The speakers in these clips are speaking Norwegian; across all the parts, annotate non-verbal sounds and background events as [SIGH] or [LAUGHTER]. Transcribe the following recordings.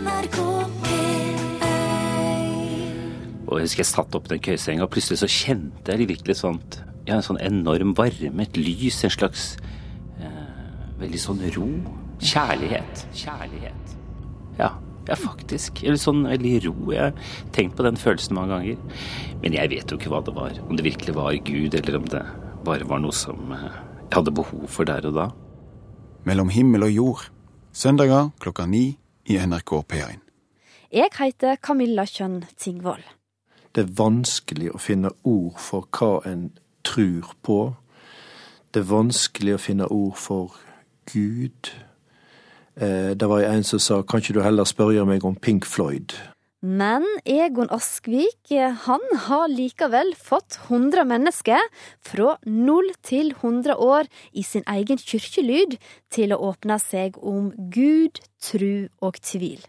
NRK P1 Og jeg husker jeg satt opp den køyesenga, og plutselig så kjente jeg virkelig sånt Ja, en sånn enorm varme, et lys, en slags eh, veldig sånn ro. Kjærlighet. Kjærlighet. Ja, ja, faktisk. Eller sånn veldig ro. Jeg har tenkt på den følelsen mange ganger. Men jeg vet jo ikke hva det var. Om det virkelig var Gud, eller om det bare var noe som eh, jeg hadde behov for der og da. Mellom himmel og jord. Søndager klokka ni i NRK P1. Jeg heter Camilla Kjønn Tingvoll. Det er vanskelig å finne ord for hva en tror på. Det er vanskelig å finne ord for Gud. Eh, det var en som sa kan ikke du heller spørre meg om Pink Floyd? Men Egon Askvik han har likevel fått 100 mennesker fra 0 til 100 år i sin egen kirkelyd til å åpne seg om Gud, tru og tvil.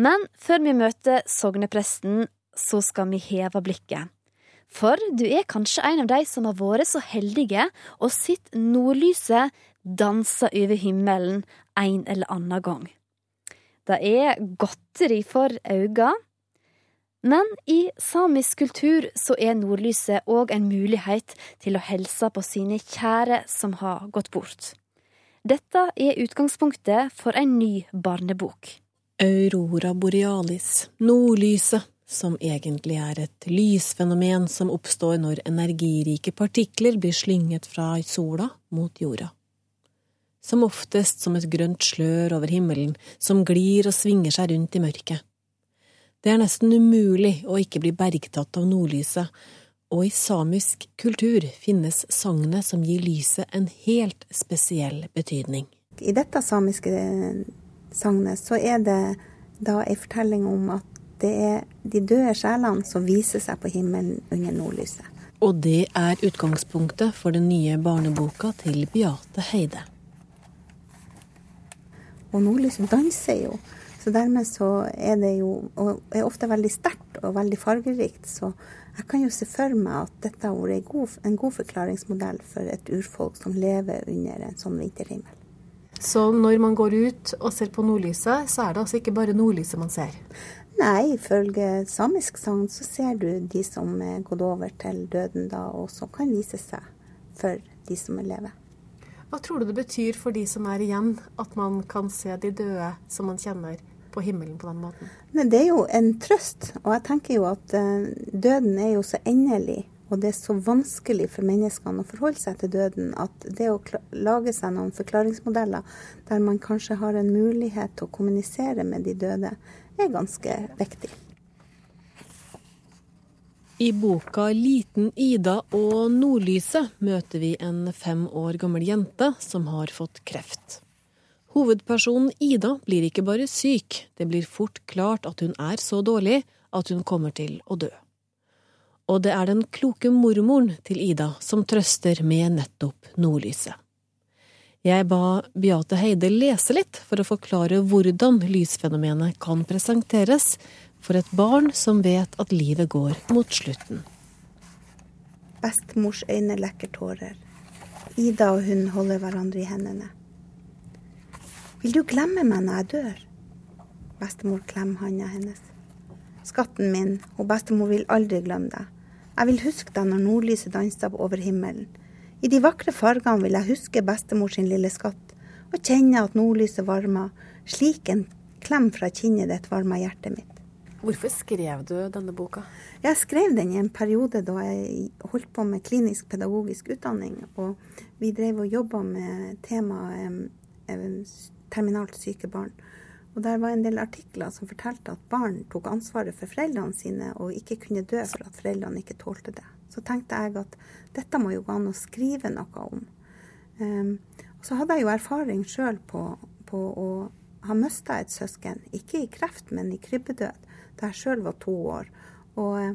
Men før vi møter sognepresten, så skal vi heve blikket. For du er kanskje en av de som har vært så heldige og sett nordlyset danse over himmelen en eller annen gang. Det er godteri for øynene, men i samisk kultur så er nordlyset òg en mulighet til å hilse på sine kjære som har gått bort. Dette er utgangspunktet for en ny barnebok. Aurora borealis, nordlyset, som egentlig er et lysfenomen som oppstår når energirike partikler blir slynget fra sola mot jorda. Som oftest som et grønt slør over himmelen som glir og svinger seg rundt i mørket. Det er nesten umulig å ikke bli bergtatt av nordlyset, og i samisk kultur finnes sagnet som gir lyset en helt spesiell betydning. I dette samiske sagnet så er det da ei fortelling om at det er de døde sjelene som viser seg på himmelen under nordlyset. Og det er utgangspunktet for den nye barneboka til Beate Heide. Og nordlyset danser jo, så dermed så er det jo og er ofte veldig sterkt og veldig fargerikt. Så jeg kan jo se for meg at dette har vært en god, en god forklaringsmodell for et urfolk som lever under en sånn vinterhimmel. Så når man går ut og ser på nordlyset, så er det altså ikke bare nordlyset man ser? Nei, ifølge samisk sagn så ser du de som er gått over til døden da, og som kan vise seg for de som lever. Hva tror du det betyr for de som er igjen, at man kan se de døde som man kjenner på himmelen på den måten? Men det er jo en trøst, og jeg tenker jo at uh, døden er jo så endelig. Og det er så vanskelig for menneskene å forholde seg til døden at det å lage seg noen forklaringsmodeller der man kanskje har en mulighet til å kommunisere med de døde, er ganske viktig. I boka 'Liten Ida og nordlyset' møter vi en fem år gammel jente som har fått kreft. Hovedpersonen Ida blir ikke bare syk, det blir fort klart at hun er så dårlig at hun kommer til å dø. Og det er den kloke mormoren til Ida som trøster med nettopp nordlyset. Jeg ba Beate Heide lese litt for å forklare hvordan lysfenomenet kan presenteres for et barn som vet at livet går mot slutten. Bestemors øyne lekker tårer. Ida og hun holder hverandre i hendene. Vil du glemme meg når jeg dør? Bestemor klemmer handa hennes. Skatten min, og bestemor vil aldri glemme deg. Jeg vil huske deg når nordlyset danser over himmelen. I de vakre fargene vil jeg huske bestemor sin lille skatt, og kjenne at nordlyset varmer, slik en klem fra kinnet ditt varmer hjertet mitt. Hvorfor skrev du denne boka? Jeg skrev den i en periode da jeg holdt på med klinisk pedagogisk utdanning. Og vi drev og jobba med temaet terminalt syke barn. Og der var en del artikler som fortalte at barn tok ansvaret for foreldrene sine og ikke kunne dø for at foreldrene ikke tålte det. Så tenkte jeg at dette må jo gå an å skrive noe om. Um, og så hadde jeg jo erfaring sjøl på, på å ha mista et søsken, ikke i kreft, men i krybbedød da jeg sjøl var to år. Og eh,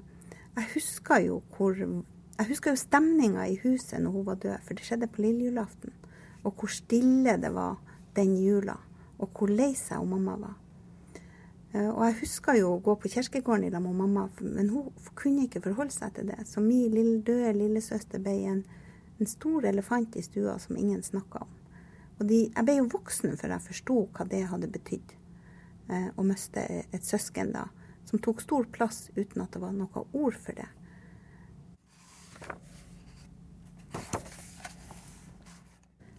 jeg husker jo hvor jeg husker jo stemninga i huset når hun var død, for det skjedde på lillejulaften. Og hvor stille det var den jula, og hvor lei seg hun mamma var. Eh, og jeg husker jo å gå på kirkegården i lag med mamma, men hun kunne ikke forholde seg til det. Så min lille, døde lillesøster ble en, en, stor elefant i stua som ingen snakka om. Og de, jeg ble jo voksen før jeg forsto hva det hadde betydd. eh, å miste et søsken da, som tok stor plass uten at det var noe ord for det.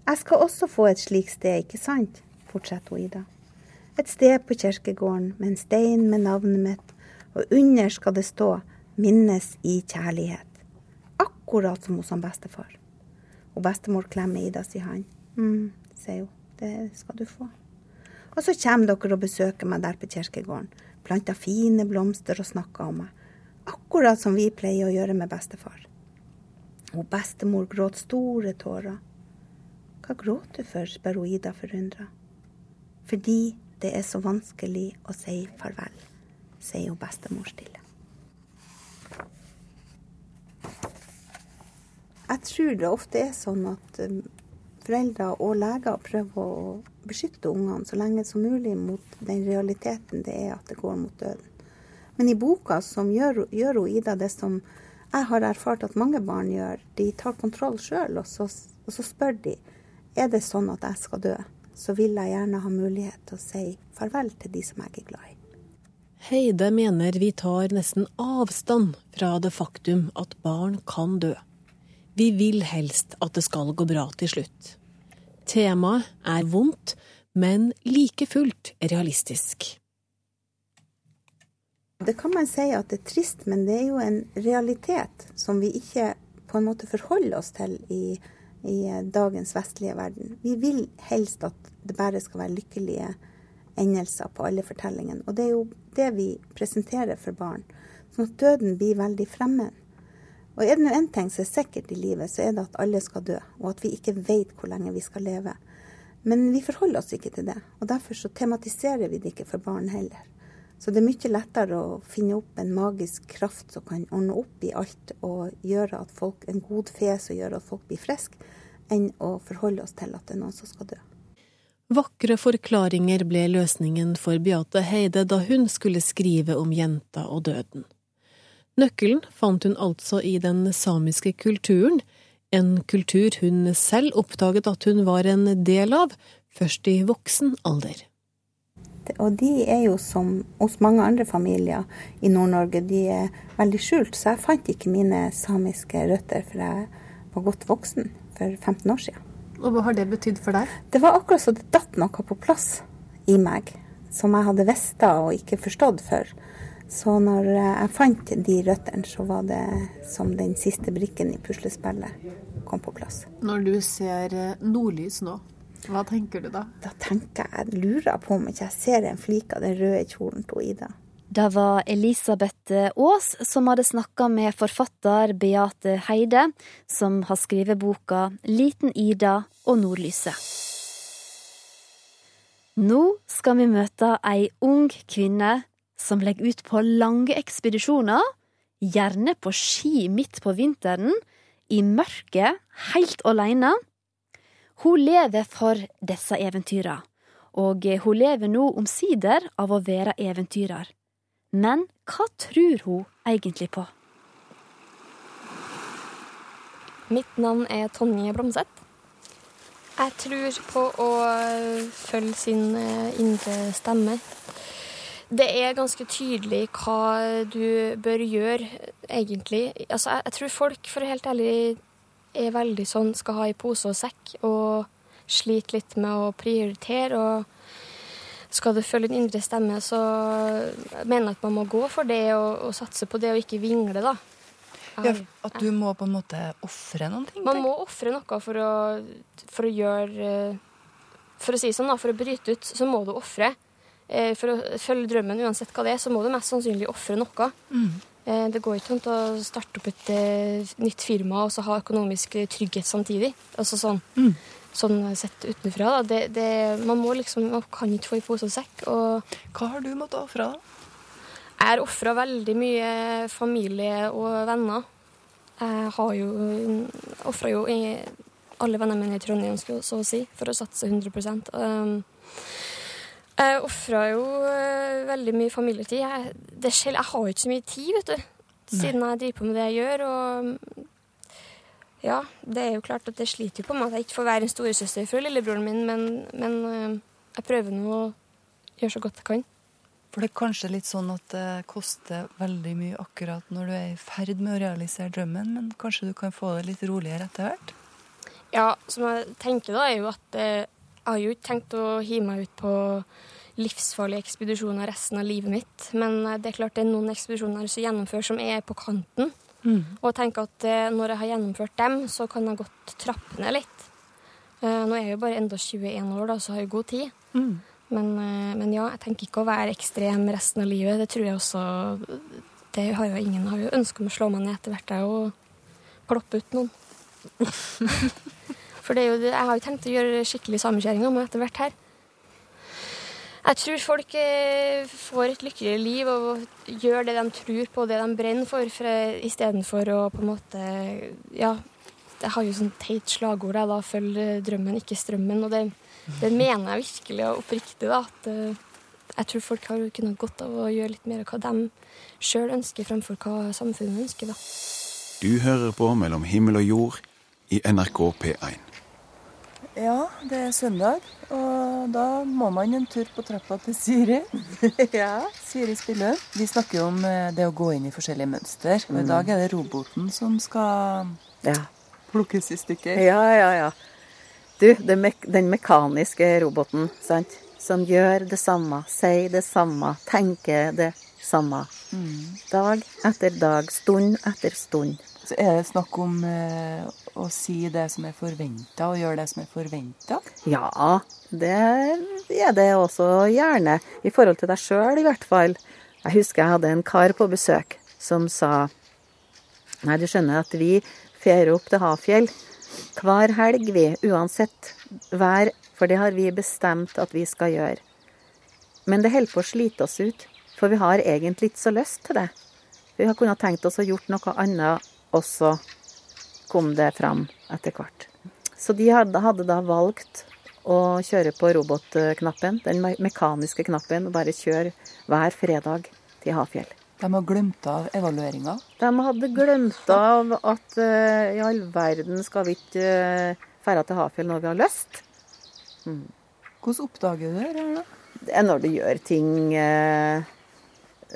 Jeg skal også få et slikt sted, ikke sant? fortsetter Ida. Et sted på kirkegården med en stein med navnet mitt, og under skal det stå 'Minnes i kjærlighet'. Akkurat som hos han bestefar. Og bestemor klemmer Ida sier hånd. mm, sier hun. Det skal du få. Og så kommer dere og besøker meg der på kirkegården. Planter fine blomster og snakka om meg. Akkurat som vi pleier å gjøre med bestefar. Og bestemor gråt store tårer. Hva gråter du for, spør Ida forundra. Fordi det er så vanskelig å si farvel, sier hun bestemor stille. Jeg tror det ofte er sånn at um, foreldre og leger prøver å beskytte ungene så lenge som mulig mot den realiteten det er at det går mot døden. Men i boka som gjør, gjør Ida det som jeg har erfart at mange barn gjør. De tar kontroll sjøl, og, og, så spør de er det sånn at jeg skal dø så vil jeg gjerne ha mulighet til å si farvel til de som jeg er glad i. Heide mener vi tar nesten avstand fra det faktum at barn kan dø. Vi vil helst at det skal gå bra til slutt. Temaet er vondt, men like fullt realistisk. Det kan man si at det er trist, men det er jo en realitet som vi ikke på en måte forholder oss til i i dagens vestlige verden. Vi vil helst at det bare skal være lykkelige endelser på alle fortellingene. Og det er jo det vi presenterer for barn. Sånn at døden blir veldig fremmed. Og er det nå én ting som er sikkert i livet, så er det at alle skal dø, og at vi ikke vet hvor lenge vi skal leve. Men vi forholder oss ikke til det, og derfor så tematiserer vi det ikke for barn heller. Så det er mye lettere å finne opp en magisk kraft som kan ordne opp i alt og gjøre at folk, en god fe som gjør at folk blir friske, enn å forholde oss til at det er noen som skal dø. Vakre forklaringer ble løsningen for Beate Heide da hun skulle skrive om jenta og døden. Nøkkelen fant hun altså i den samiske kulturen, en kultur hun selv oppdaget at hun var en del av, først i voksen alder. Og de er jo som hos mange andre familier i Nord-Norge, de er veldig skjult. Så jeg fant ikke mine samiske røtter før jeg var godt voksen, for 15 år siden. Og hva har det betydd for deg? Det var akkurat så det datt noe på plass i meg som jeg hadde visst og ikke forstått før. Så når jeg fant de røttene, så var det som den siste brikken i puslespillet kom på plass. Når du ser nordlys nå, hva tenker du da? Da tenker jeg, jeg lurer på om ikke jeg ser en flik av den røde kjolen til Ida. Det var Elisabeth Aas som hadde snakka med forfatter Beate Heide, som har skrevet boka Liten Ida og Nordlyset. Nå skal vi møte ei ung kvinne som legger ut på lange ekspedisjoner, gjerne på ski midt på vinteren, i mørket, helt alene. hun lever for disse eventyra, og hun lever nå omsider av å være eventyrer. Men hva tror hun egentlig på? Mitt navn er Tonje Blomseth. Jeg tror på å følge sin eh, indre stemme. Det er ganske tydelig hva du bør gjøre, egentlig. Altså, jeg, tror folk, for å helt ærlig er veldig sånn skal ha i pose og sekk og sliter litt med å prioritere. og Skal du følge din indre stemme, så mener jeg at man må gå for det og, og satse på det og ikke vingle, da. Ja, at du må på en måte ofre noen ting? Man må ofre noe for å, for å gjøre For å si sånn, da, for å bryte ut, så må du ofre. Eh, for å følge drømmen, uansett hva det er, så må du mest sannsynlig ofre noe. Mm. Eh, det går ikke an å starte opp et uh, nytt firma og så ha økonomisk trygghet samtidig. Altså sånn, mm. sånn sett utenfra. Det, det, man må liksom, man kan ikke få i pose og sekk. Og Hva har du måttet ofre, da? Jeg har ofra veldig mye familie og venner. Jeg har jo ofra jo alle vennene mine i Trondheim, så å si, for å satse 100 um, jeg ofra jo uh, veldig mye familietid. Jeg, det selv, jeg har jo ikke så mye tid, vet du. Siden jeg driver på med det jeg gjør. Og ja, det er jo klart at det sliter jo på meg at jeg ikke får være en storesøster for lillebroren min, men, men uh, jeg prøver nå å gjøre så godt jeg kan. For det er kanskje litt sånn at det koster veldig mye akkurat når du er i ferd med å realisere drømmen, men kanskje du kan få det litt roligere etter hvert? Ja, som jeg tenker da, er jo at eh, har jo ikke tenkt å hive meg ut på livsfarlige ekspedisjoner resten av livet mitt. Men eh, det er klart det er noen ekspedisjoner som gjennomfører som er på kanten. Og tenker at eh, når jeg har gjennomført dem, så kan jeg godt trappe ned litt. Eh, nå er jeg jo bare enda 21 år, da, så har jeg god tid. Men, eh, men ja, jeg tenker ikke å være ekstrem resten av livet. Det tror jeg også Det har jo ingen har jo ønske om å slå meg ned etter hvert, jeg, og ploppe ut noen. [LAUGHS] For jo, jeg har jo tenkt å gjøre skikkelig samkjøring om meg etter hvert her. Jeg tror folk eh, får et lykkeligere liv og gjør det de tror på, det de brenner for, for istedenfor å på en måte Ja, jeg har jo sånn teit slagord, da. Følg eh, drømmen, ikke strømmen. Og det, det mener jeg virkelig og oppriktig, da. At eh, jeg tror folk har kunnet godt av å gjøre litt mer av hva de sjøl ønsker, fremfor hva samfunnet ønsker, da. Du hører på Mellom himmel og jord i NRK P1. Ja, det er søndag, og da må man en tur på trappa til Siri. [LAUGHS] ja, Siri Spillø. Vi snakker jo om eh, det å gå inn i forskjellige mønster, og i dag er det roboten som skal Ja. plukkes i stykker. Ja, ja, ja. Du, det me den mekaniske roboten, sant? Som gjør det samme, sier det samme, tenker det samme. Dag etter dag, stund etter stund. Så er det snakk om eh, å si det som er forventa, og gjøre det som er forventa. Ja, det er det også gjerne. I forhold til deg sjøl, i hvert fall. Jeg husker jeg hadde en kar på besøk som sa Nei, du skjønner at vi fer opp til Hafjell hver helg, vi. Uansett vær. For det har vi bestemt at vi skal gjøre. Men det holder på å slite oss ut. For vi har egentlig ikke så lyst til det. Vi har kunnet tenkt oss å gjort noe annet, og så kom det fram etter hvert. Så de hadde, hadde da valgt å kjøre på robotknappen, den me- mekaniske knappen, og bare kjøre hver fredag til Hafjell. De har glemt av evalueringa. De hadde glemt av at uh, i all verden skal vi ikke uh, ferde til Hafjell når vi har lyst. Hvordan oppdager du det da? Det er når du gjør ting uh,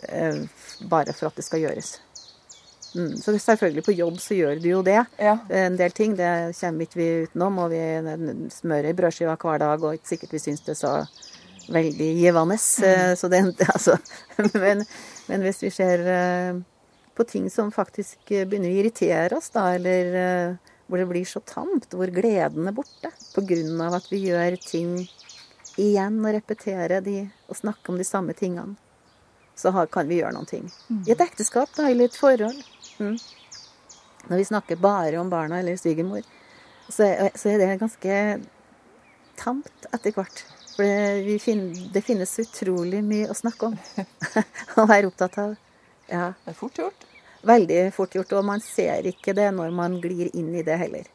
eh, bare for at det skal gjøres. Mm. Så selvfølgelig på jobb så gjør du jo det. Ja. En del ting det kommer ikke vi utenom. Og vi smører i brødskiva hver dag, og ikke sikkert vi syns det er så veldig givende. Mm. Så det, [LAUGHS] altså, men, men hvis vi ser eh, på ting som faktisk begynner å irritere oss, da, eller eh, hvor det blir så tamt, hvor gleden er borte pga. at vi gjør ting igjen og repeterer de, og snakker om de samme tingene, så har, kan vi gjøre noen ting. I et ekteskap, da, eller et forhold. Mm. Når vi snakker bare om barna eller svigermor, så, så er det ganske tamt etter hvert. For det, vi finner, det finnes utrolig mye å snakke om [LAUGHS] og være opptatt av. Ja. Det er fort gjort. Veldig fort gjort, og man ser ikke det når man glir inn i det heller.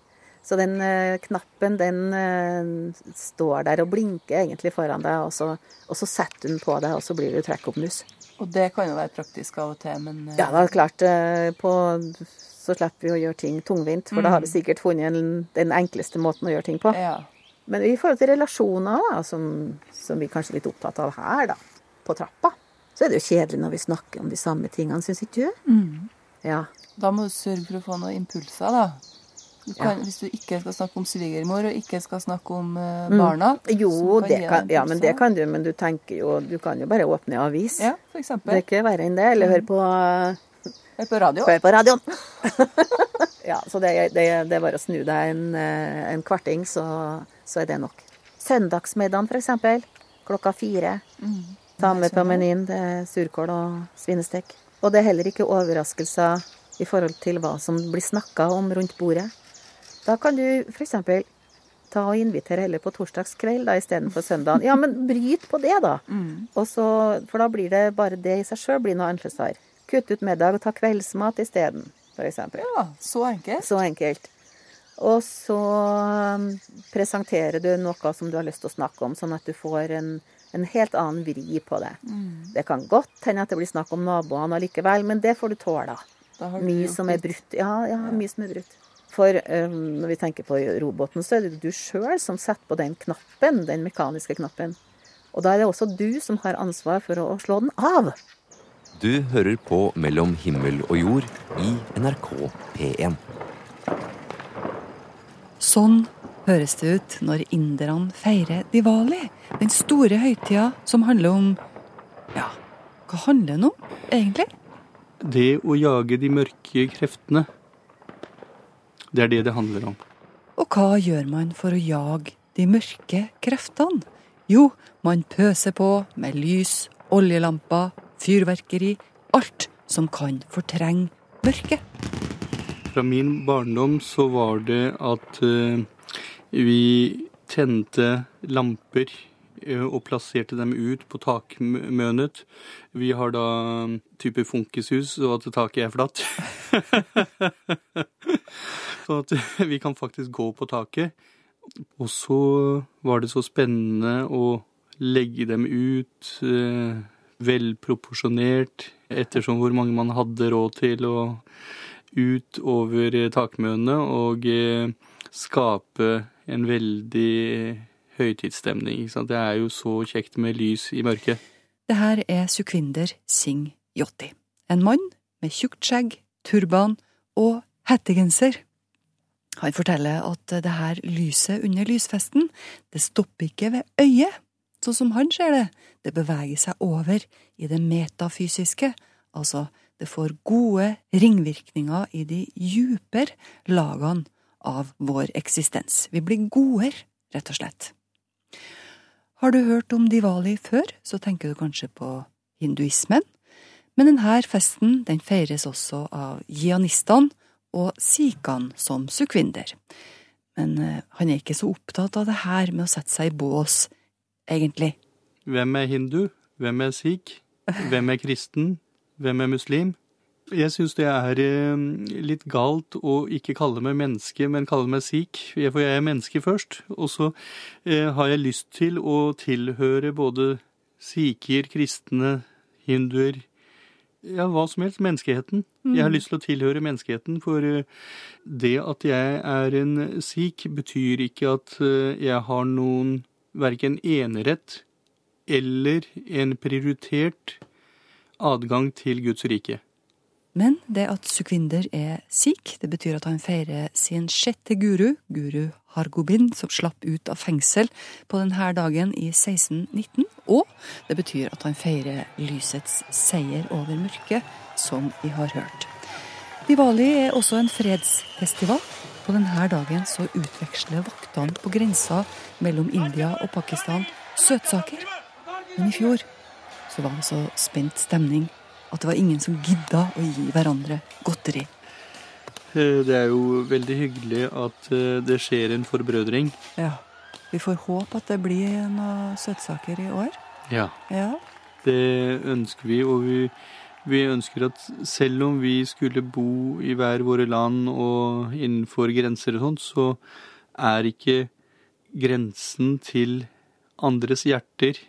Så den eh, knappen, den eh, står der og blinker egentlig foran deg, og så, og så setter den på deg, og så blir du trekkoppmus. Og det kan jo være praktisk av og til, men eh, Ja, det er klart, eh, på, så slipper vi å gjøre ting tungvint, for da har vi sikkert funnet den enkleste måten å gjøre ting på. ja. Men i forhold til relasjoner, da, som, som vi kanskje er litt opptatt av her, da, på trappa, så er det jo kjedelig når vi snakker om de samme tingene, syns ikke du? Ja. Da må du sørge for å få noen impulser, da. Du kan, Hvis du ikke skal snakke om svigermor, og ikke skal snakke om eh, barna Jo, kan det kan, ja, men det kan du, men du tenker jo Du kan jo bare åpne avis. Ja, for Det er eksempel. ikke verre enn det. Eller høre på, Hør på radio. høre på radioen. [LAUGHS] ja, så det, det, det er bare å snu deg en, eh, en kvarting, så, så er det nok. Søndagsmiddagen, eksempel. Klokka fire. Ta med på menyen. Det er surkål og svinestek. Og det er heller ikke overraskelser i forhold til hva som blir snakka om rundt bordet. Da kan du f.eks. ta og invitere heller på torsdagskveld da, istedenfor søndagen. Ja, men bryt på det, da. Og så, for da blir det bare det i seg sjøl blir noe annerledes. Kutt ut middag og ta kveldsmat isteden, f.eks. Ja, så enkelt. Så enkelt. Og så um, presenterer du noe som du har lyst til å snakke om, sånn at du får en, en helt annen vri på det. Det kan godt hende at det blir snakk om naboene allikevel, men det får du tåle. Mye som er brutt. Ja, ja, mye som er brutt. For um, når vi tenker på roboten, så er det du sjøl som setter på den knappen, den mekaniske knappen. Og da er det også du som har ansvar for å slå den av. Du hører på Mellom himmel og jord i NRK P1. Sånn høres det ut når inderne feirer Diwali, den store høytida som handler om Ja, hva handler den om, egentlig? Det å jage de mørke kreftene. Det er det det handler om. Og hva gjør man for å jage de mørke kreftene? Jo, man pøser på med lys, oljelamper, fyrverkeri, alt som kan fortrenge mørket. Fra min barndom så var det at eh, vi tente lamper eh, og plasserte dem ut på takmønet. Vi har da type funkishus, så at taket er flatt. [LAUGHS] sånn at [LAUGHS] vi kan faktisk gå på taket. Og så var det så spennende å legge dem ut eh, velproporsjonert ettersom hvor mange man hadde råd til, og ut over takmønene og eh, skape en veldig høytidsstemning. Det er jo så kjekt med lys i mørket. Det her er Sukwinder Singh Jotti. En mann med tjukt skjegg, turban og hettegenser. Han forteller at det her lyset under lysfesten, det stopper ikke ved øyet, sånn som han ser det. Det beveger seg over i det metafysiske, altså det får gode ringvirkninger i de djupere lagene av vår eksistens. Vi blir godere, rett og slett. Har du hørt om Diwali før, så tenker du kanskje på hinduismen, men denne festen den feires også av jianistene og Sikan som sukvinder. Men eh, han er ikke så opptatt av det her med å sette seg i bås, egentlig. Hvem er hindu? Hvem er sikh? Hvem er kristen? Hvem er muslim? Jeg syns det er eh, litt galt å ikke kalle meg menneske, men kalle meg sikh. For jeg er menneske først. Og så eh, har jeg lyst til å tilhøre både sikher, kristne, hinduer Ja, hva som helst. Menneskeheten. Jeg har lyst til å tilhøre menneskeheten, for eh, det at jeg er en sikh, betyr ikke at eh, jeg har noen verken enerett eller en prioritert adgang til Guds rike. Men det at Sukhvinder er sikh, det betyr at han feirer sin sjette guru, guru Hargobind, som slapp ut av fengsel på denne dagen i 1619. Og det betyr at han feirer lysets seier over mørket, som vi har hørt. Diwali er også en fredsfestival. På denne dagen så utveksler vaktene på grensa mellom India og Pakistan søtsaker. Men i fjor så var det så spent stemning at det var ingen som gidda å gi hverandre godteri. Eh, Det er jo veldig hyggelig at eh, det skjer en forbrødring. Ja. Vi får håpe at det blir noen søtsaker i år. Ja. Ja. Det ønsker vi, og vi, vi ønsker at selv om vi skulle bo i hver våre land og innenfor grenser og sånt, så er ikke grensen til andres hjerter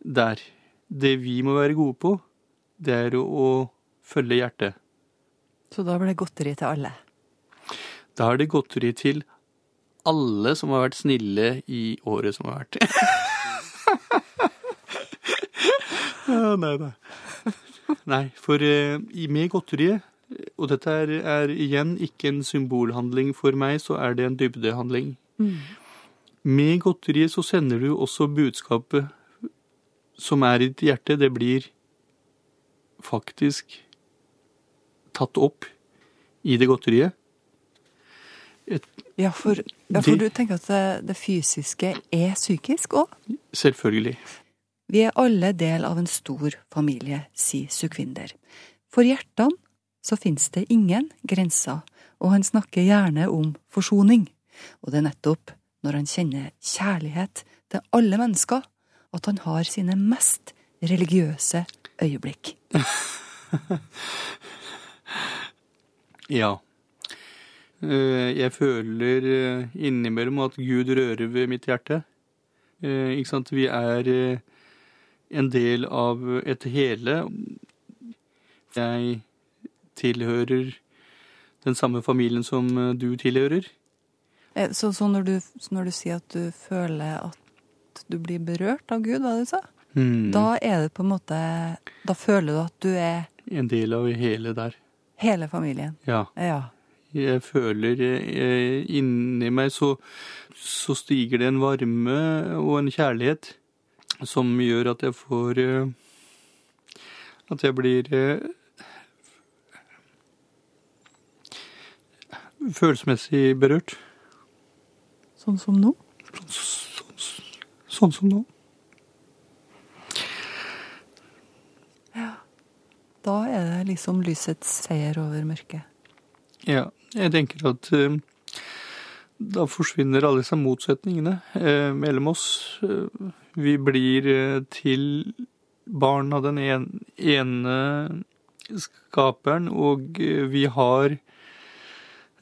der. Det vi må være gode på, det er å følge hjertet. Så da blir det godteri til alle. Da er det godteri til alle som har vært snille i året som har vært. [LAUGHS] ja, nei da. Nei, for eh, med godteriet, og dette er, er igjen ikke en symbolhandling for meg, så er det en dybdehandling. Med godteriet så sender du også budskapet som er i ditt hjerte. Det blir faktisk tatt opp i det godteriet. Ja, for, ja, for Det- du tenker at det, det fysiske er psykisk òg? Selvfølgelig. Vi er alle del av en stor familie, sier Sukvinder. For hjertene så finnes det ingen grenser, og han snakker gjerne om forsoning. Og det er nettopp når han kjenner kjærlighet til alle mennesker, at han har sine mest religiøse øyeblikk. [LAUGHS] Ja. Eh, Jeg føler eh, innimellom at Gud rører ved mitt hjerte. Eh, Ikke sant? Vi er en del av et hele. Jeg tilhører den samme familien som du tilhører. Så, så når, du, når du sier at du føler at du blir berørt av Gud, hva du sa, Mm. da er det på en måte Da føler du at du er En del av hele der. hele familien. Ja. Ja. Jeg føler eh, inni meg så, så stiger det en varme og en kjærlighet som gjør at jeg får eh, At jeg blir eh, følelsesmessig berørt. Sånn som nå? Sånn som nå. Da er det liksom lysets seier over mørket. Ja, jeg tenker at eh, da forsvinner alle disse motsetningene eh, mellom oss. Eh, vi blir eh, til barn av den en, ene skaperen, og vi har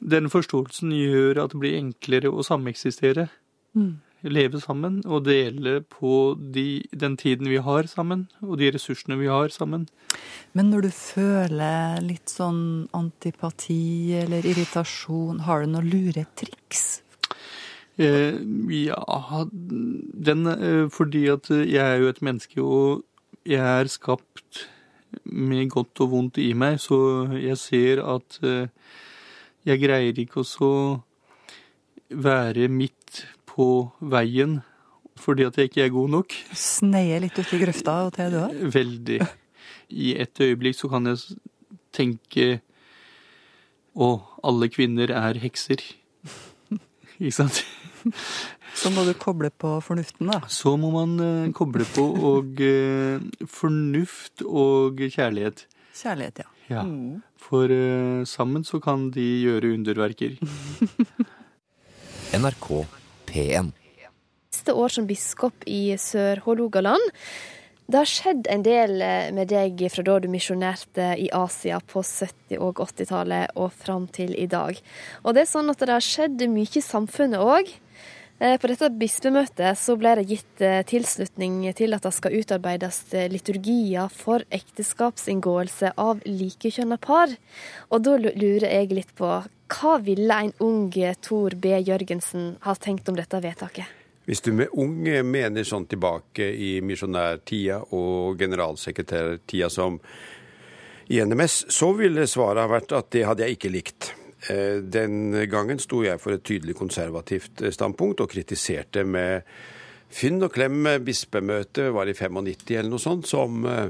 Den forståelsen gjør at det blir enklere å sameksistere. Mm. Leve sammen og dele på de, den tiden vi har sammen, og de ressursene vi har sammen. Men når du føler litt sånn antipati eller irritasjon, har du noen lure triks? Eh, ja, den eh, Fordi at jeg er jo et menneske, og jeg er skapt med godt og vondt i meg, så jeg ser at eh, jeg greier ikke å så være midt på veien fordi at jeg ikke er god nok. Sneie litt uti grøfta og til du òg? Veldig. I et øyeblikk så kan jeg tenke Å, alle kvinner er hekser. [LAUGHS] Ikke sant? Så må du koble på fornuften, da. Så må man uh, koble på og uh, fornuft og kjærlighet. Kjærlighet, ja. Ja. Mm. For uh, sammen så kan de gjøre underverker. [LAUGHS] NRK P1. Siste år som biskop i Sør-Hålogaland. Det har skjedd en del eh, med deg fra da du misjonerte i Asia på 70- og 80-tallet og fram til i dag. Og det er sånn at det har skjedd mye i samfunnet òg. På dette bispemøtet så ble det gitt eh, tilslutning til at det skal utarbeides eh, liturgier for ekteskapsinngåelse av likekjønna par. Og da lurer jeg litt på, hva ville en ung Tor B. Jørgensen ha tenkt om dette vedtaket? Hvis du med unge mener sånn tilbake i misjonærtida og generalsekretærtida som i NMS, så ville svaret ha vært at det hadde jeg ikke likt. Eh, Den gangen sto jeg for et tydelig konservativt eh, standpunkt og kritiserte med Finn og klem bispemøte, var i 95 eller noe sånt, som eh,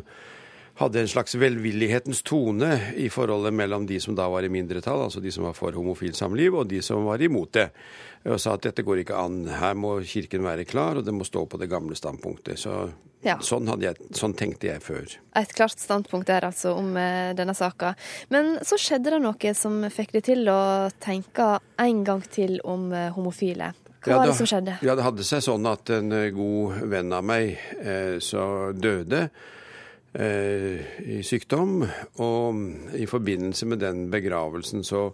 hadde en slags velvillighetens tone i forholdet mellom de som da var i mindretall, altså de som var for homofilt samliv, og de som var imot det. Og sa at dette går ikke an, her må Kirken være klar, og det må stå på det gamle standpunktet. Så Ja. sånn, jeg, sånn tenkte jeg før. Et klart standpunkt der altså om eh, denne saka. Men så skjedde det noe som fikk deg til å tenke en gang til om eh, homofile. Hva Ja, var det som skjedde? Ja, det hadde seg sånn at en eh, god venn av meg eh, så døde eh, i sykdom. Og i forbindelse med den begravelsen så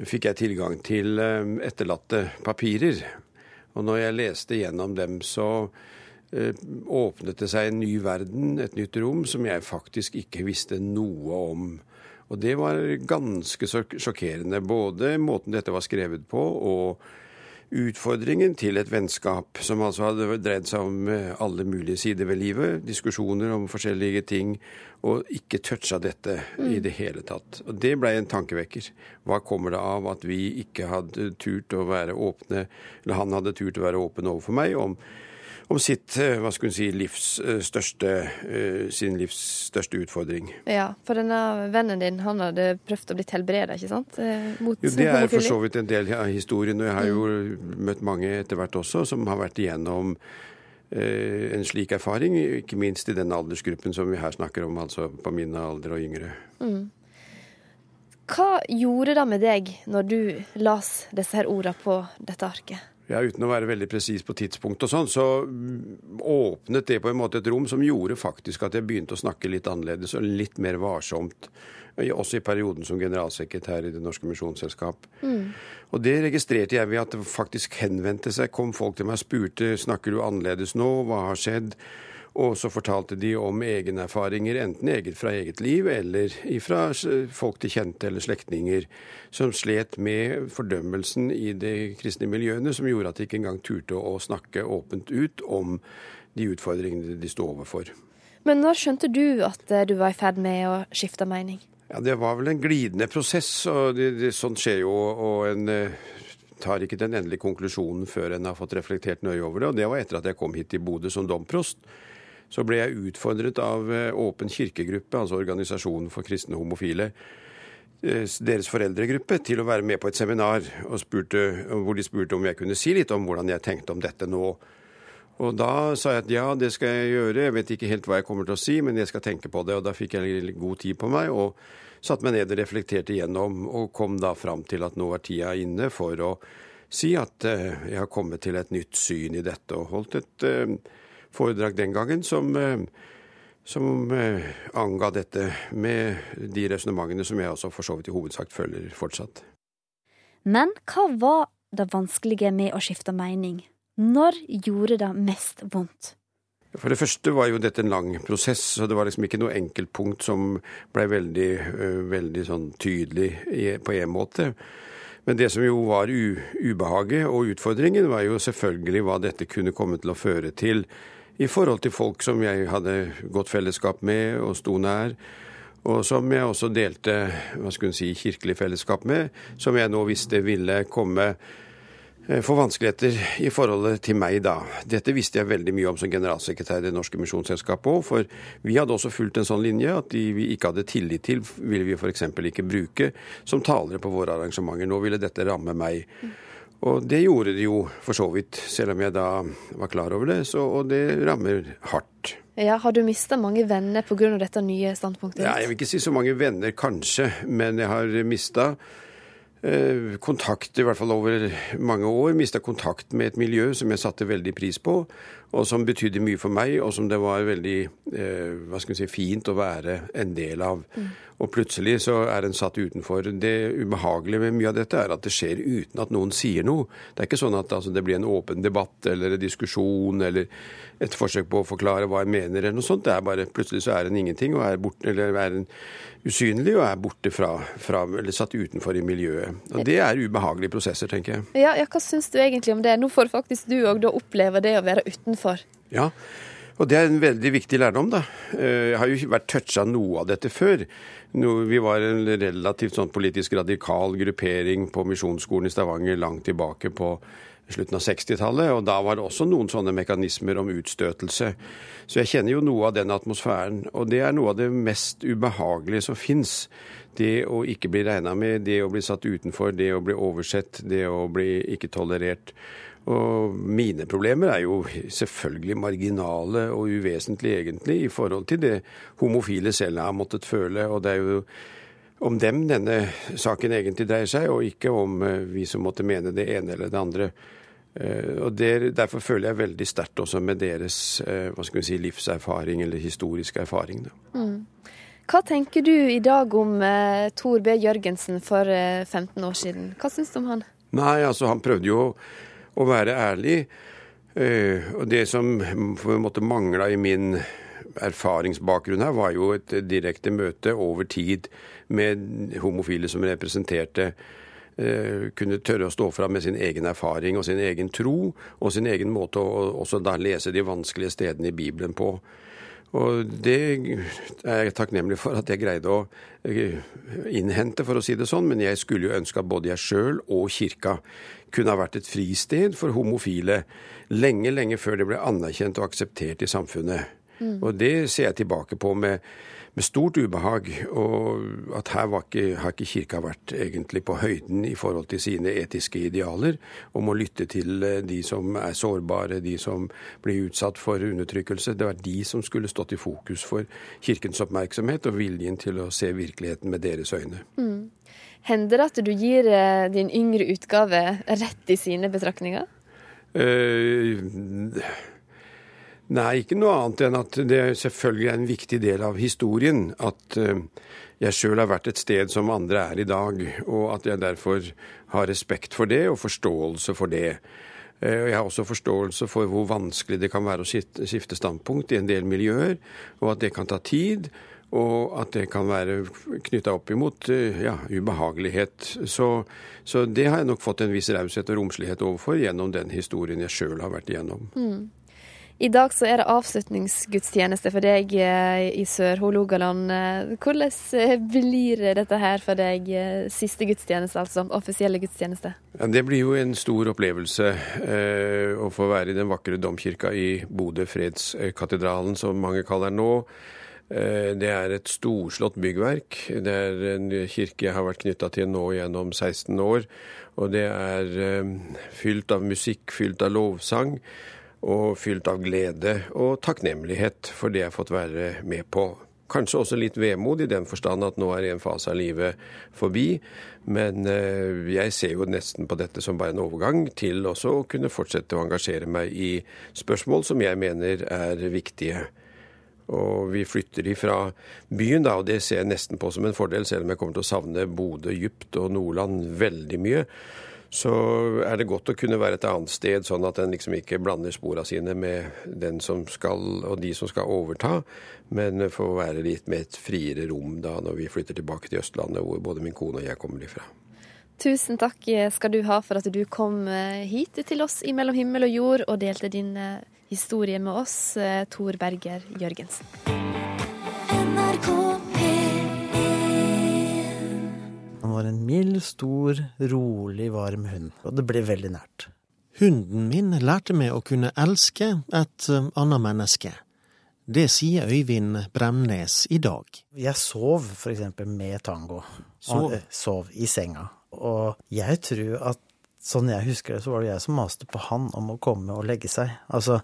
fikk jeg tilgang til eh, etterlatte papirer. Og når jeg leste gjennom dem, så åpnet det seg en ny verden, et nytt rom, som jeg faktisk ikke visste noe om. Og det var ganske sjokkerende. Både måten dette var skrevet på, og utfordringen til et vennskap som altså hadde dreid seg om eh, alle mulige sider ved livet, diskusjoner om forskjellige ting, og ikke toucha dette i det hele tatt. Og det ble en tankevekker. Hva kommer det av at vi ikke hadde turt å være åpne, eller han hadde turt å være åpen overfor meg om om sitt, eh, hva skulle hun si, livs eh, største, eh, sin livs største utfordring. Ja, for denne vennen din han hadde prøvd å bli helbreda, ikke sant? Mot Jo, det er for så vidt en del av historien, og jeg har jo møtt mange etter hvert også som har vært igjennom en slik erfaring, ikke minst i den aldersgruppen som vi her snakker om, altså på min alder og yngre. Mm. Hva gjorde det med deg når du las disse her orda på dette arket? Ja, Uten å være veldig presis på tidspunkt og sånn, så mm, åpnet det på en måte et rom som gjorde faktisk at jeg begynte å snakke litt annerledes og litt mer varsomt. Også i perioden som generalsekretær i Det Norske Misjonsselskap. Og det registrerte jeg ved at det faktisk henvendte seg, kom folk til meg og spurte snakker du annerledes nå, hva har skjedd? Og så fortalte de om egne erfaringer, enten eget fra eget liv eller fra folk de kjente eller slektninger, som slet med fordømmelsen i de kristne miljøene, som gjorde at de ikke engang turte å snakke åpent ut om de utfordringene de sto overfor. Men når skjønte du at eh, du var i ferd med å skifte mening? Ja, Det var vel en glidende prosess, og det, det, sånt skjer jo. Og en eh, tar ikke den endelige konklusjonen før en har fått reflektert nøye over det. Og det var etter at jeg kom hit til Bodø som domprost så ble jeg utfordret av eh, Åpen kirkegruppe, altså Organisasjonen for kristne homofile, eh, deres foreldregruppe, til å være med på et seminar spurte, hvor de spurte om jeg kunne si litt om hvordan jeg tenkte om dette nå. Og da sa jeg at ja, det skal jeg gjøre. Jeg vet ikke helt hva jeg kommer til å si, men jeg skal tenke på det. Og da fikk jeg god tid på meg og satte meg ned og reflekterte igjennom, og kom da fram til at nå er tida inne for å si at eh, jeg har kommet til et nytt syn i dette, og holdt et foredrag den gangen som, eh, som eh, anga dette med de resonnementene som jeg også for så vidt i hovedsak følger fortsatt. Men hva var det vanskelige med å skifte mening? Når gjorde det mest vondt? For det første var jo dette en lang prosess, så det var liksom ikke noe enkeltpunkt som ble veldig, eh, veldig sånn tydelig på en måte. Men det som jo var ubehaget og utfordringen, var jo selvfølgelig hva dette kunne komme til å føre til i forhold til folk som jeg hadde godt fellesskap med og sto nær. Og som jeg også delte hva skulle si, kirkelig fellesskap med, som jeg nå visste ville komme eh, for vanskeligheter i forholdet til meg da. Dette visste jeg veldig mye om som generalsekretær i Det Norske Misjonsselskapet òg, for vi hadde også fulgt en sånn linje at de vi ikke hadde tillit til, ville vi f.eks. ikke bruke som talere på våre arrangementer. Nå ville dette ramme meg. Og det gjorde det jo for så vidt, selv om jeg da var klar over det. Så, og det rammer hardt. Ja, Har du mista mange venner pga. dette nye standpunktet? Ja, jeg vil ikke si så mange venner, kanskje. Men jeg har mista eh, kontakt, i hvert fall over mange år. Mista kontakt med et miljø som jeg satte veldig pris på og som betydde mye for meg, og som det var veldig eh, hva skal vi si, fint å være en del av. Mm. Og plutselig så er en satt utenfor. Det ubehagelige med mye av dette er at det skjer uten at noen sier noe. Det er ikke sånn at altså, det blir en åpen debatt eller en diskusjon eller et forsøk på å forklare hva en mener eller noe sånt. Det er bare plutselig så er en ingenting, og er borte, eller er en usynlig og er borte fra, fra, eller satt utenfor i miljøet. Og Det er ubehagelige prosesser, tenker jeg. Ja, ja Hva syns du egentlig om det? Nå får faktisk du òg oppleve det å være utenfor. Ja, og det er en veldig viktig lærdom, da. Eh, jeg har jo vært toucha noe av dette før. Vi var en relativt sånn politisk radikal gruppering på Misjonsskolen i Stavanger langt tilbake på slutten av 60-tallet, og da var det også noen sånne mekanismer om utstøtelse. Så jeg kjenner jo noe av den atmosfæren, og det er noe av det mest ubehagelige som fins. Det å ikke bli regna med, det å bli satt utenfor, det å bli oversett, det å bli ikke tolerert. Og mine problemer er jo selvfølgelig marginale og uvesentlige, egentlig, i forhold til det homofile selv har måttet føle. Og det er jo om dem denne saken egentlig dreier seg, og ikke om eh, vi som måtte mene det ene eller det andre. Eh, og der, Derfor føler jeg veldig sterkt også med deres eh, hva skal vi si, livserfaring eller historiske erfaring. Mm. Hva tenker du i dag om eh, Tor B. Jørgensen for eh, 15 år siden? Hva syns du om han? Nei, altså Han prøvde jo å være ærlig. Eh, og det som på en måte mangla i min erfaringsbakgrunn her, var jo et direkte møte over tid med homofile som representerte eh, kunne tørre å stå fram med sin egen erfaring og sin egen tro, og sin egen måte å også da lese de vanskelige stedene i Bibelen på. Og det er jeg takknemlig for at jeg greide å eh, innhente, for å si det sånn. Men jeg skulle jo ønske at både jeg sjøl og kirka kunne ha vært et fristed for homofile lenge, lenge før det ble anerkjent og akseptert i samfunnet. Mm. Og det ser jeg tilbake på med med stort ubehag. Og at her ikke, har ikke kirka vært egentlig på høyden i forhold til sine etiske idealer om å lytte til eh, de som er sårbare, de som blir utsatt for undertrykkelse. Det var de som skulle stått i fokus for kirkens oppmerksomhet og viljen til å se virkeligheten med deres øyne. Mm. Hender det at du gir eh, din yngre utgave rett i sine betraktninger? Uh, Nei, ikke noe annet enn at det selvfølgelig er en viktig del av historien at eh, jeg sjøl har vært et sted som andre er i dag, og at jeg derfor har respekt for det og forståelse for det. Jeg har også forståelse for hvor vanskelig det kan være å skifte standpunkt i en del miljøer, og at det kan ta tid. Og at det kan være knytta opp imot eh, ja, ubehagelighet. Så, så, det har jeg nok fått en viss raushet og romslighet overfor gjennom den historien jeg sjøl har vært igjennom. Mm. I dag så er det avslutningsgudstjeneste for deg eh, i Sør-Hålogaland. Eh, hvordan blir dette her for deg? Siste gudstjeneste, altså. Offisielle gudstjeneste. Ja, det blir jo en stor opplevelse eh, å få være i den vakre domkirka i Bodø, Fredskatedralen, som mange kaller den nå. Det er et storslått byggverk. Det er en kirke jeg har vært knytta til nå gjennom 16 år. Og det er fylt av musikk, fylt av lovsang og fylt av glede og takknemlighet for det jeg har fått være med på. Kanskje også litt vemod i den forstand at nå er en fase av livet forbi. Men eh, jeg ser jo nesten på dette som bare en overgang til også å kunne fortsette å engasjere meg i spørsmål som jeg mener er viktige. Og vi flytter ifra byen, da, og det ser jeg nesten på som en fordel, selv om jeg kommer til å savne Bodø dypt og Nordland veldig mye så er det godt å kunne være et annet sted, sånn at en liksom ikke blander spora sine med den som skal, og de som skal overta, men få være litt med et friere rom da når vi flytter tilbake til Østlandet, hvor både min kone og jeg kommer ifra. Tusen takk skal du ha for at du kom eh, hit til oss i Mellom himmel og jord og delte din eh, historie med oss, eh, Tor Berger Jørgensen. NRK Han var en mild, stor, rolig, varm hund, og det ble veldig nært. Hunden min lærte meg å kunne elske et eh, annet menneske. Det sier Øyvind Bremnes i dag. Jeg sov for eksempel med Tango. Sov? sov i senga. Og jeg tror at sånn jeg husker det, så var det jeg som maste på han om å komme og legge seg. Altså,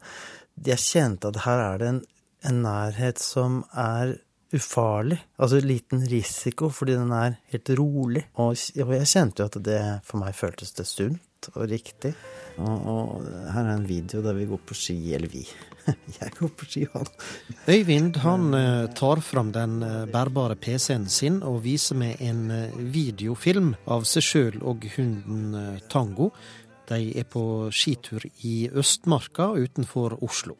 jeg kjente at her er det en, en nærhet som er ufarlig. Altså liten risiko, fordi den er helt rolig. Og, jeg kjente jo at det for meg føltes det sunt og riktig. Og, og, her er en video der vi går på ski, eller vi. [LAUGHS] Jeg går på ski, han. Øyvind han eh, tar fram den eh, bærbare PC-en sin og viser meg en eh, videofilm av seg sjøl og hunden Tango. De er på skitur i Østmarka utenfor Oslo.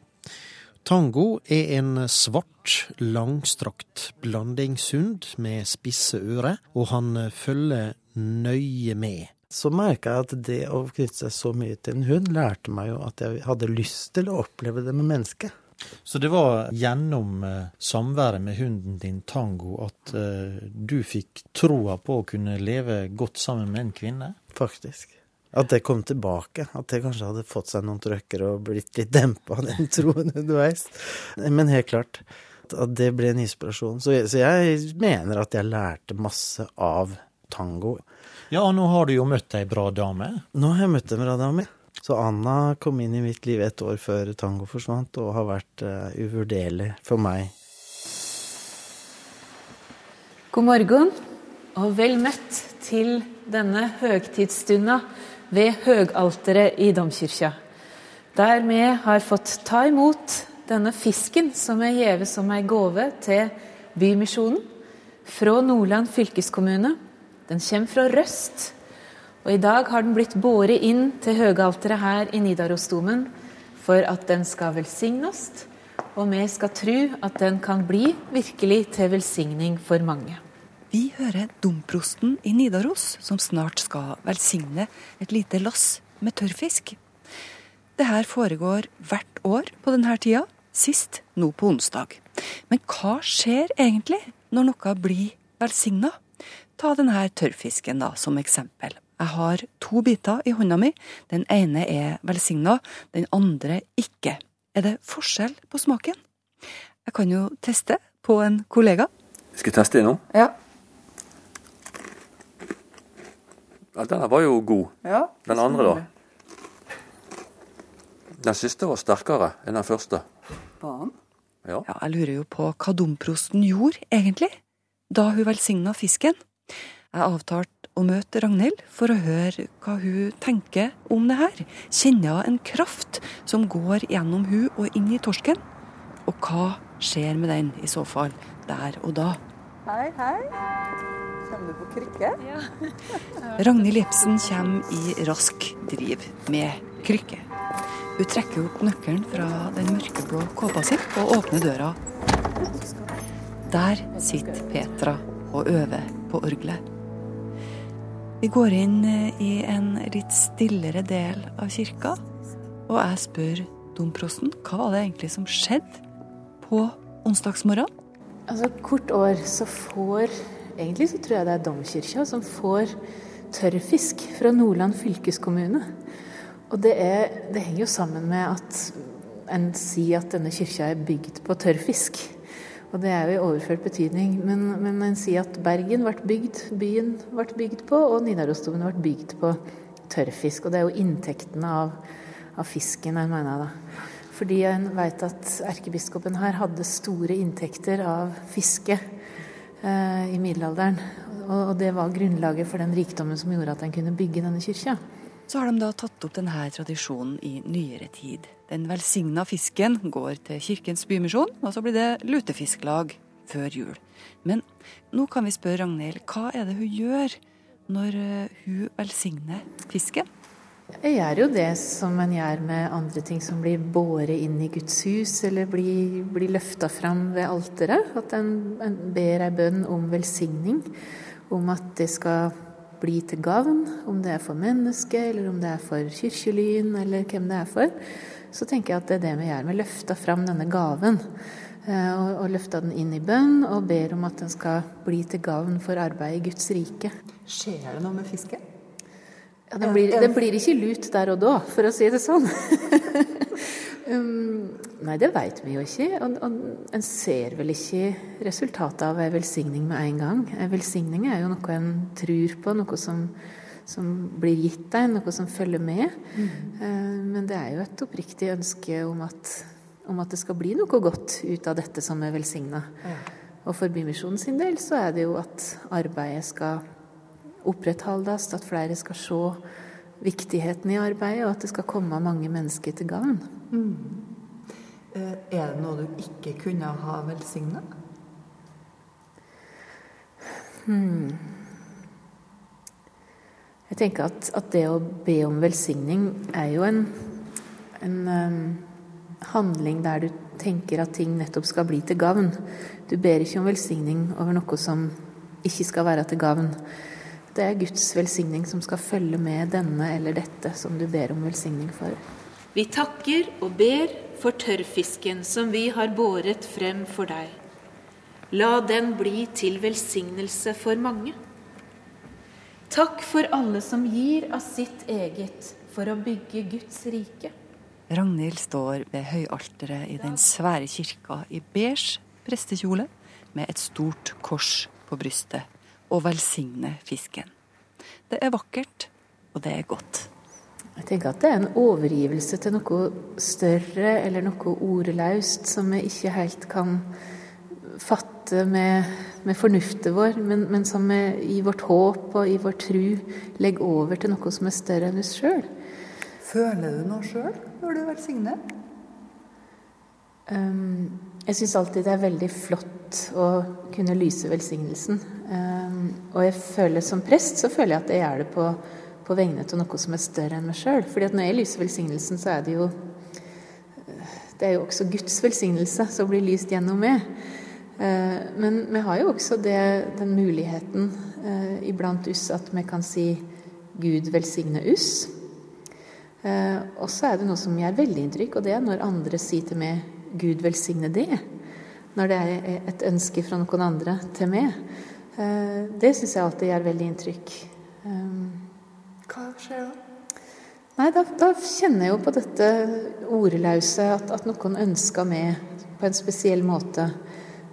Tango er en svart, langstrakt blandingshund med spisse ører, og han følger nøye med. Så merka jeg at det å knytte seg så mye til en hund, lærte meg jo at jeg hadde lyst til å oppleve det med mennesket. Så det var gjennom uh, samværet med hunden din Tango at uh, du fikk troa på å kunne leve godt sammen med en kvinne? Faktisk. At det kom tilbake. At det kanskje hadde fått seg noen trøkker og blitt litt dempa, den [LAUGHS] troen underveis. Men helt klart at det ble en inspirasjon. Så jeg, så jeg mener at jeg lærte masse av tango. Ja, og nå har du jo møtt ei bra dame. Nå har jeg møtt en bra dame. Så Anna kom inn i mitt liv et år før tango forsvant, og har vært uh, uvurderlig for meg. God morgen, og vel møtt til denne høgtidsstunda ved høgalteret i domkirka. Der vi har fått ta imot denne fisken som er gitt som ei gave til Bymisjonen fra Nordland fylkeskommune. Den kommer fra Røst, og i dag har den blitt båret inn til høgalteret her i Nidarosdomen for at den skal velsignes, og vi skal tro at den kan bli virkelig til velsigning for mange. Vi hører domprosten i Nidaros, som snart skal velsigne et lite lass med tørrfisk. Det her foregår hvert år på denne tida, sist nå på onsdag. Men hva skjer egentlig når noe blir velsigna? Ta denne tørrfisken da, som eksempel. Jeg har to biter i hånda mi. Den ene er velsigna, den andre ikke. Er det forskjell på smaken? Jeg kan jo teste på en kollega. Skal jeg teste det nå? Ja. Ja, Denne var jo god. Ja, den andre, da? Den siste var sterkere enn den første. Var Ja. ja. Jeg lurer jo på hva domprosten gjorde, egentlig, da hun velsigna fisken. Jeg avtalte å møte Ragnhild for å høre hva hun tenker om det her. Kjenner hun en kraft som går gjennom hun og inn i torsken? Og hva skjer med den, i så fall, der og da? Hei, hei. Kommer du på krykke? Ja. [LAUGHS] Ragnhild Jepsen kommer i rask driv med krykke. Hun trekker opp nøkkelen fra den mørkeblå kåpa si og åpner døra. Der sitter Petra og øver på orgelet. Vi går inn i en litt stillere del av kirka, og jeg spør domprosten hva var det egentlig som skjedde på onsdagsmorgen. Altså, Hvert år så får Egentlig så tror jeg det er domkirka som får tørrfisk fra Nordland fylkeskommune. Og det, er, det henger jo sammen med at en sier at denne kirka er bygd på tørrfisk. Og det er jo i overført betydning. Men, men en sier at Bergen ble bygd, byen ble bygd på, og Nidarosdomen ble bygd på tørrfisk. Og det er jo inntektene av, av fisken en mener da. Fordi en vet at erkebiskopen her hadde store inntekter av fiske eh, i middelalderen. Og, og det var grunnlaget for den rikdommen som gjorde at en kunne bygge denne kyrkja. Så har de da tatt opp denne tradisjonen i nyere tid. Den velsigna fisken går til Kirkens Bymisjon, og så blir det lutefisklag før jul. Men nå kan vi spørre Ragnhild, hva er det hun gjør når eh, hun velsigner fisken? Jeg gjør jo det som en gjør med andre ting som blir båret inn i Guds hus, eller blir, blir løfta fram ved alteret. At en, en ber ei bønn om velsigning, om at det skal bli til gavn. Om det er for mennesket, eller om det er for kirkelyen, eller hvem det er for. Så tenker jeg at det er det vi gjør. Vi løfter fram denne gaven. eh, Og, og løfter den inn i bønn, og ber om at den skal bli til gavn for arbeidet i Guds rike. Skjer det noe med fisken? Ja, den, blir, den blir ikke lut der og da, for å si det sånn. [LAUGHS] um, nei, det veit vi jo ikke. Og, og en ser vel ikke resultatet av ei velsigning med en gang. Ei velsigning er jo noe en tror på, noe som, som blir gitt deg, noe som følger med. Mm. Uh, men det er jo et oppriktig ønske om at, om at det skal bli noe godt ut av dette som er velsigna. Ja. Og for Bymisjonen sin del så er det jo at arbeidet skal opprettholdes, at flere skal se viktigheten i arbeidet, og at det skal komme mange mennesker til gagn. Mm. Eh, Er det noe du ikke kunne ha velsigna? Hmm. Jeg tenker at, at, det å be om velsigning er jo en, en um, handling der du tenker at ting nettopp skal bli til gavn. Du ber ikke om velsigning over noe som ikke skal være til gavn. Det er Guds velsigning som skal følge med denne eller dette som du ber om velsigning for. Vi takker og ber for tørrfisken som vi har båret frem for deg. La den bli til velsignelse for mange. Takk for alle som gir av sitt eget for å bygge Guds rike. Ragnhild står ved høyalteret i den svære kirka i beige prestekjole med et stort kors på brystet og velsigne fisken. Det er vakkert, og det er godt. Jeg tenker at det er en overgivelse til noe større eller noe ordløst som vi ikke helt kan fatte med, med fornuften vår, men, men som vi i vårt håp og i vår tru legger over til noe som er større enn oss sjøl. Føler du noe sjøl når du velsigner? Um, jeg syns alltid det er veldig flott å kunne lyse velsignelsen. Um, og jeg føler som prest så føler jeg at jeg gjør det på, på vegne av noe som er større enn meg sjøl. Fordi at når jeg lyser velsignelsen, så er det jo Det er jo også Guds velsignelse som blir lyst gjennom meg. Uh, men vi har jo også det, den muligheten uh, iblant oss at vi kan si Gud velsigne oss. Og så er det noe som gjør veldig inntrykk, og det er når andre sier til meg Gud velsigne det. Når det er et ønske fra noen andre til meg. Det syns jeg alltid gjør veldig inntrykk. Hva skjer da? Nei, da, da kjenner jeg jo på dette ordløse at, at, noen ønsker meg på en spesiell måte.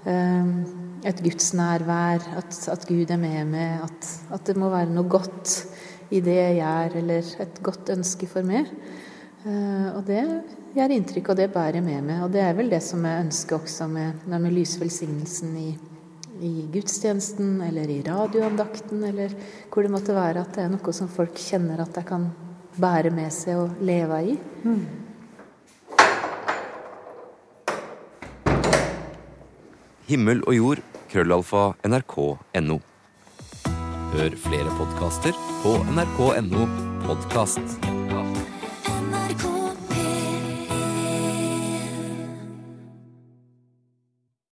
Et gudsnærvær, at, at Gud er med meg, at, at, det må være noe godt i det jeg gjør, eller et godt ønske for meg. Og det gjør inntrykk, og det bærer med meg. Og det er vel det som jeg ønsker også med, vi lyser i, i, gudstjenesten, eller i radioandakten, eller hvor det måtte være. At det er noe som folk kjenner at de kan bære med seg og leve i. Mm. Himmel og jord krøllalfa nrk.no. Hør flere podkaster på nrk.no podkast.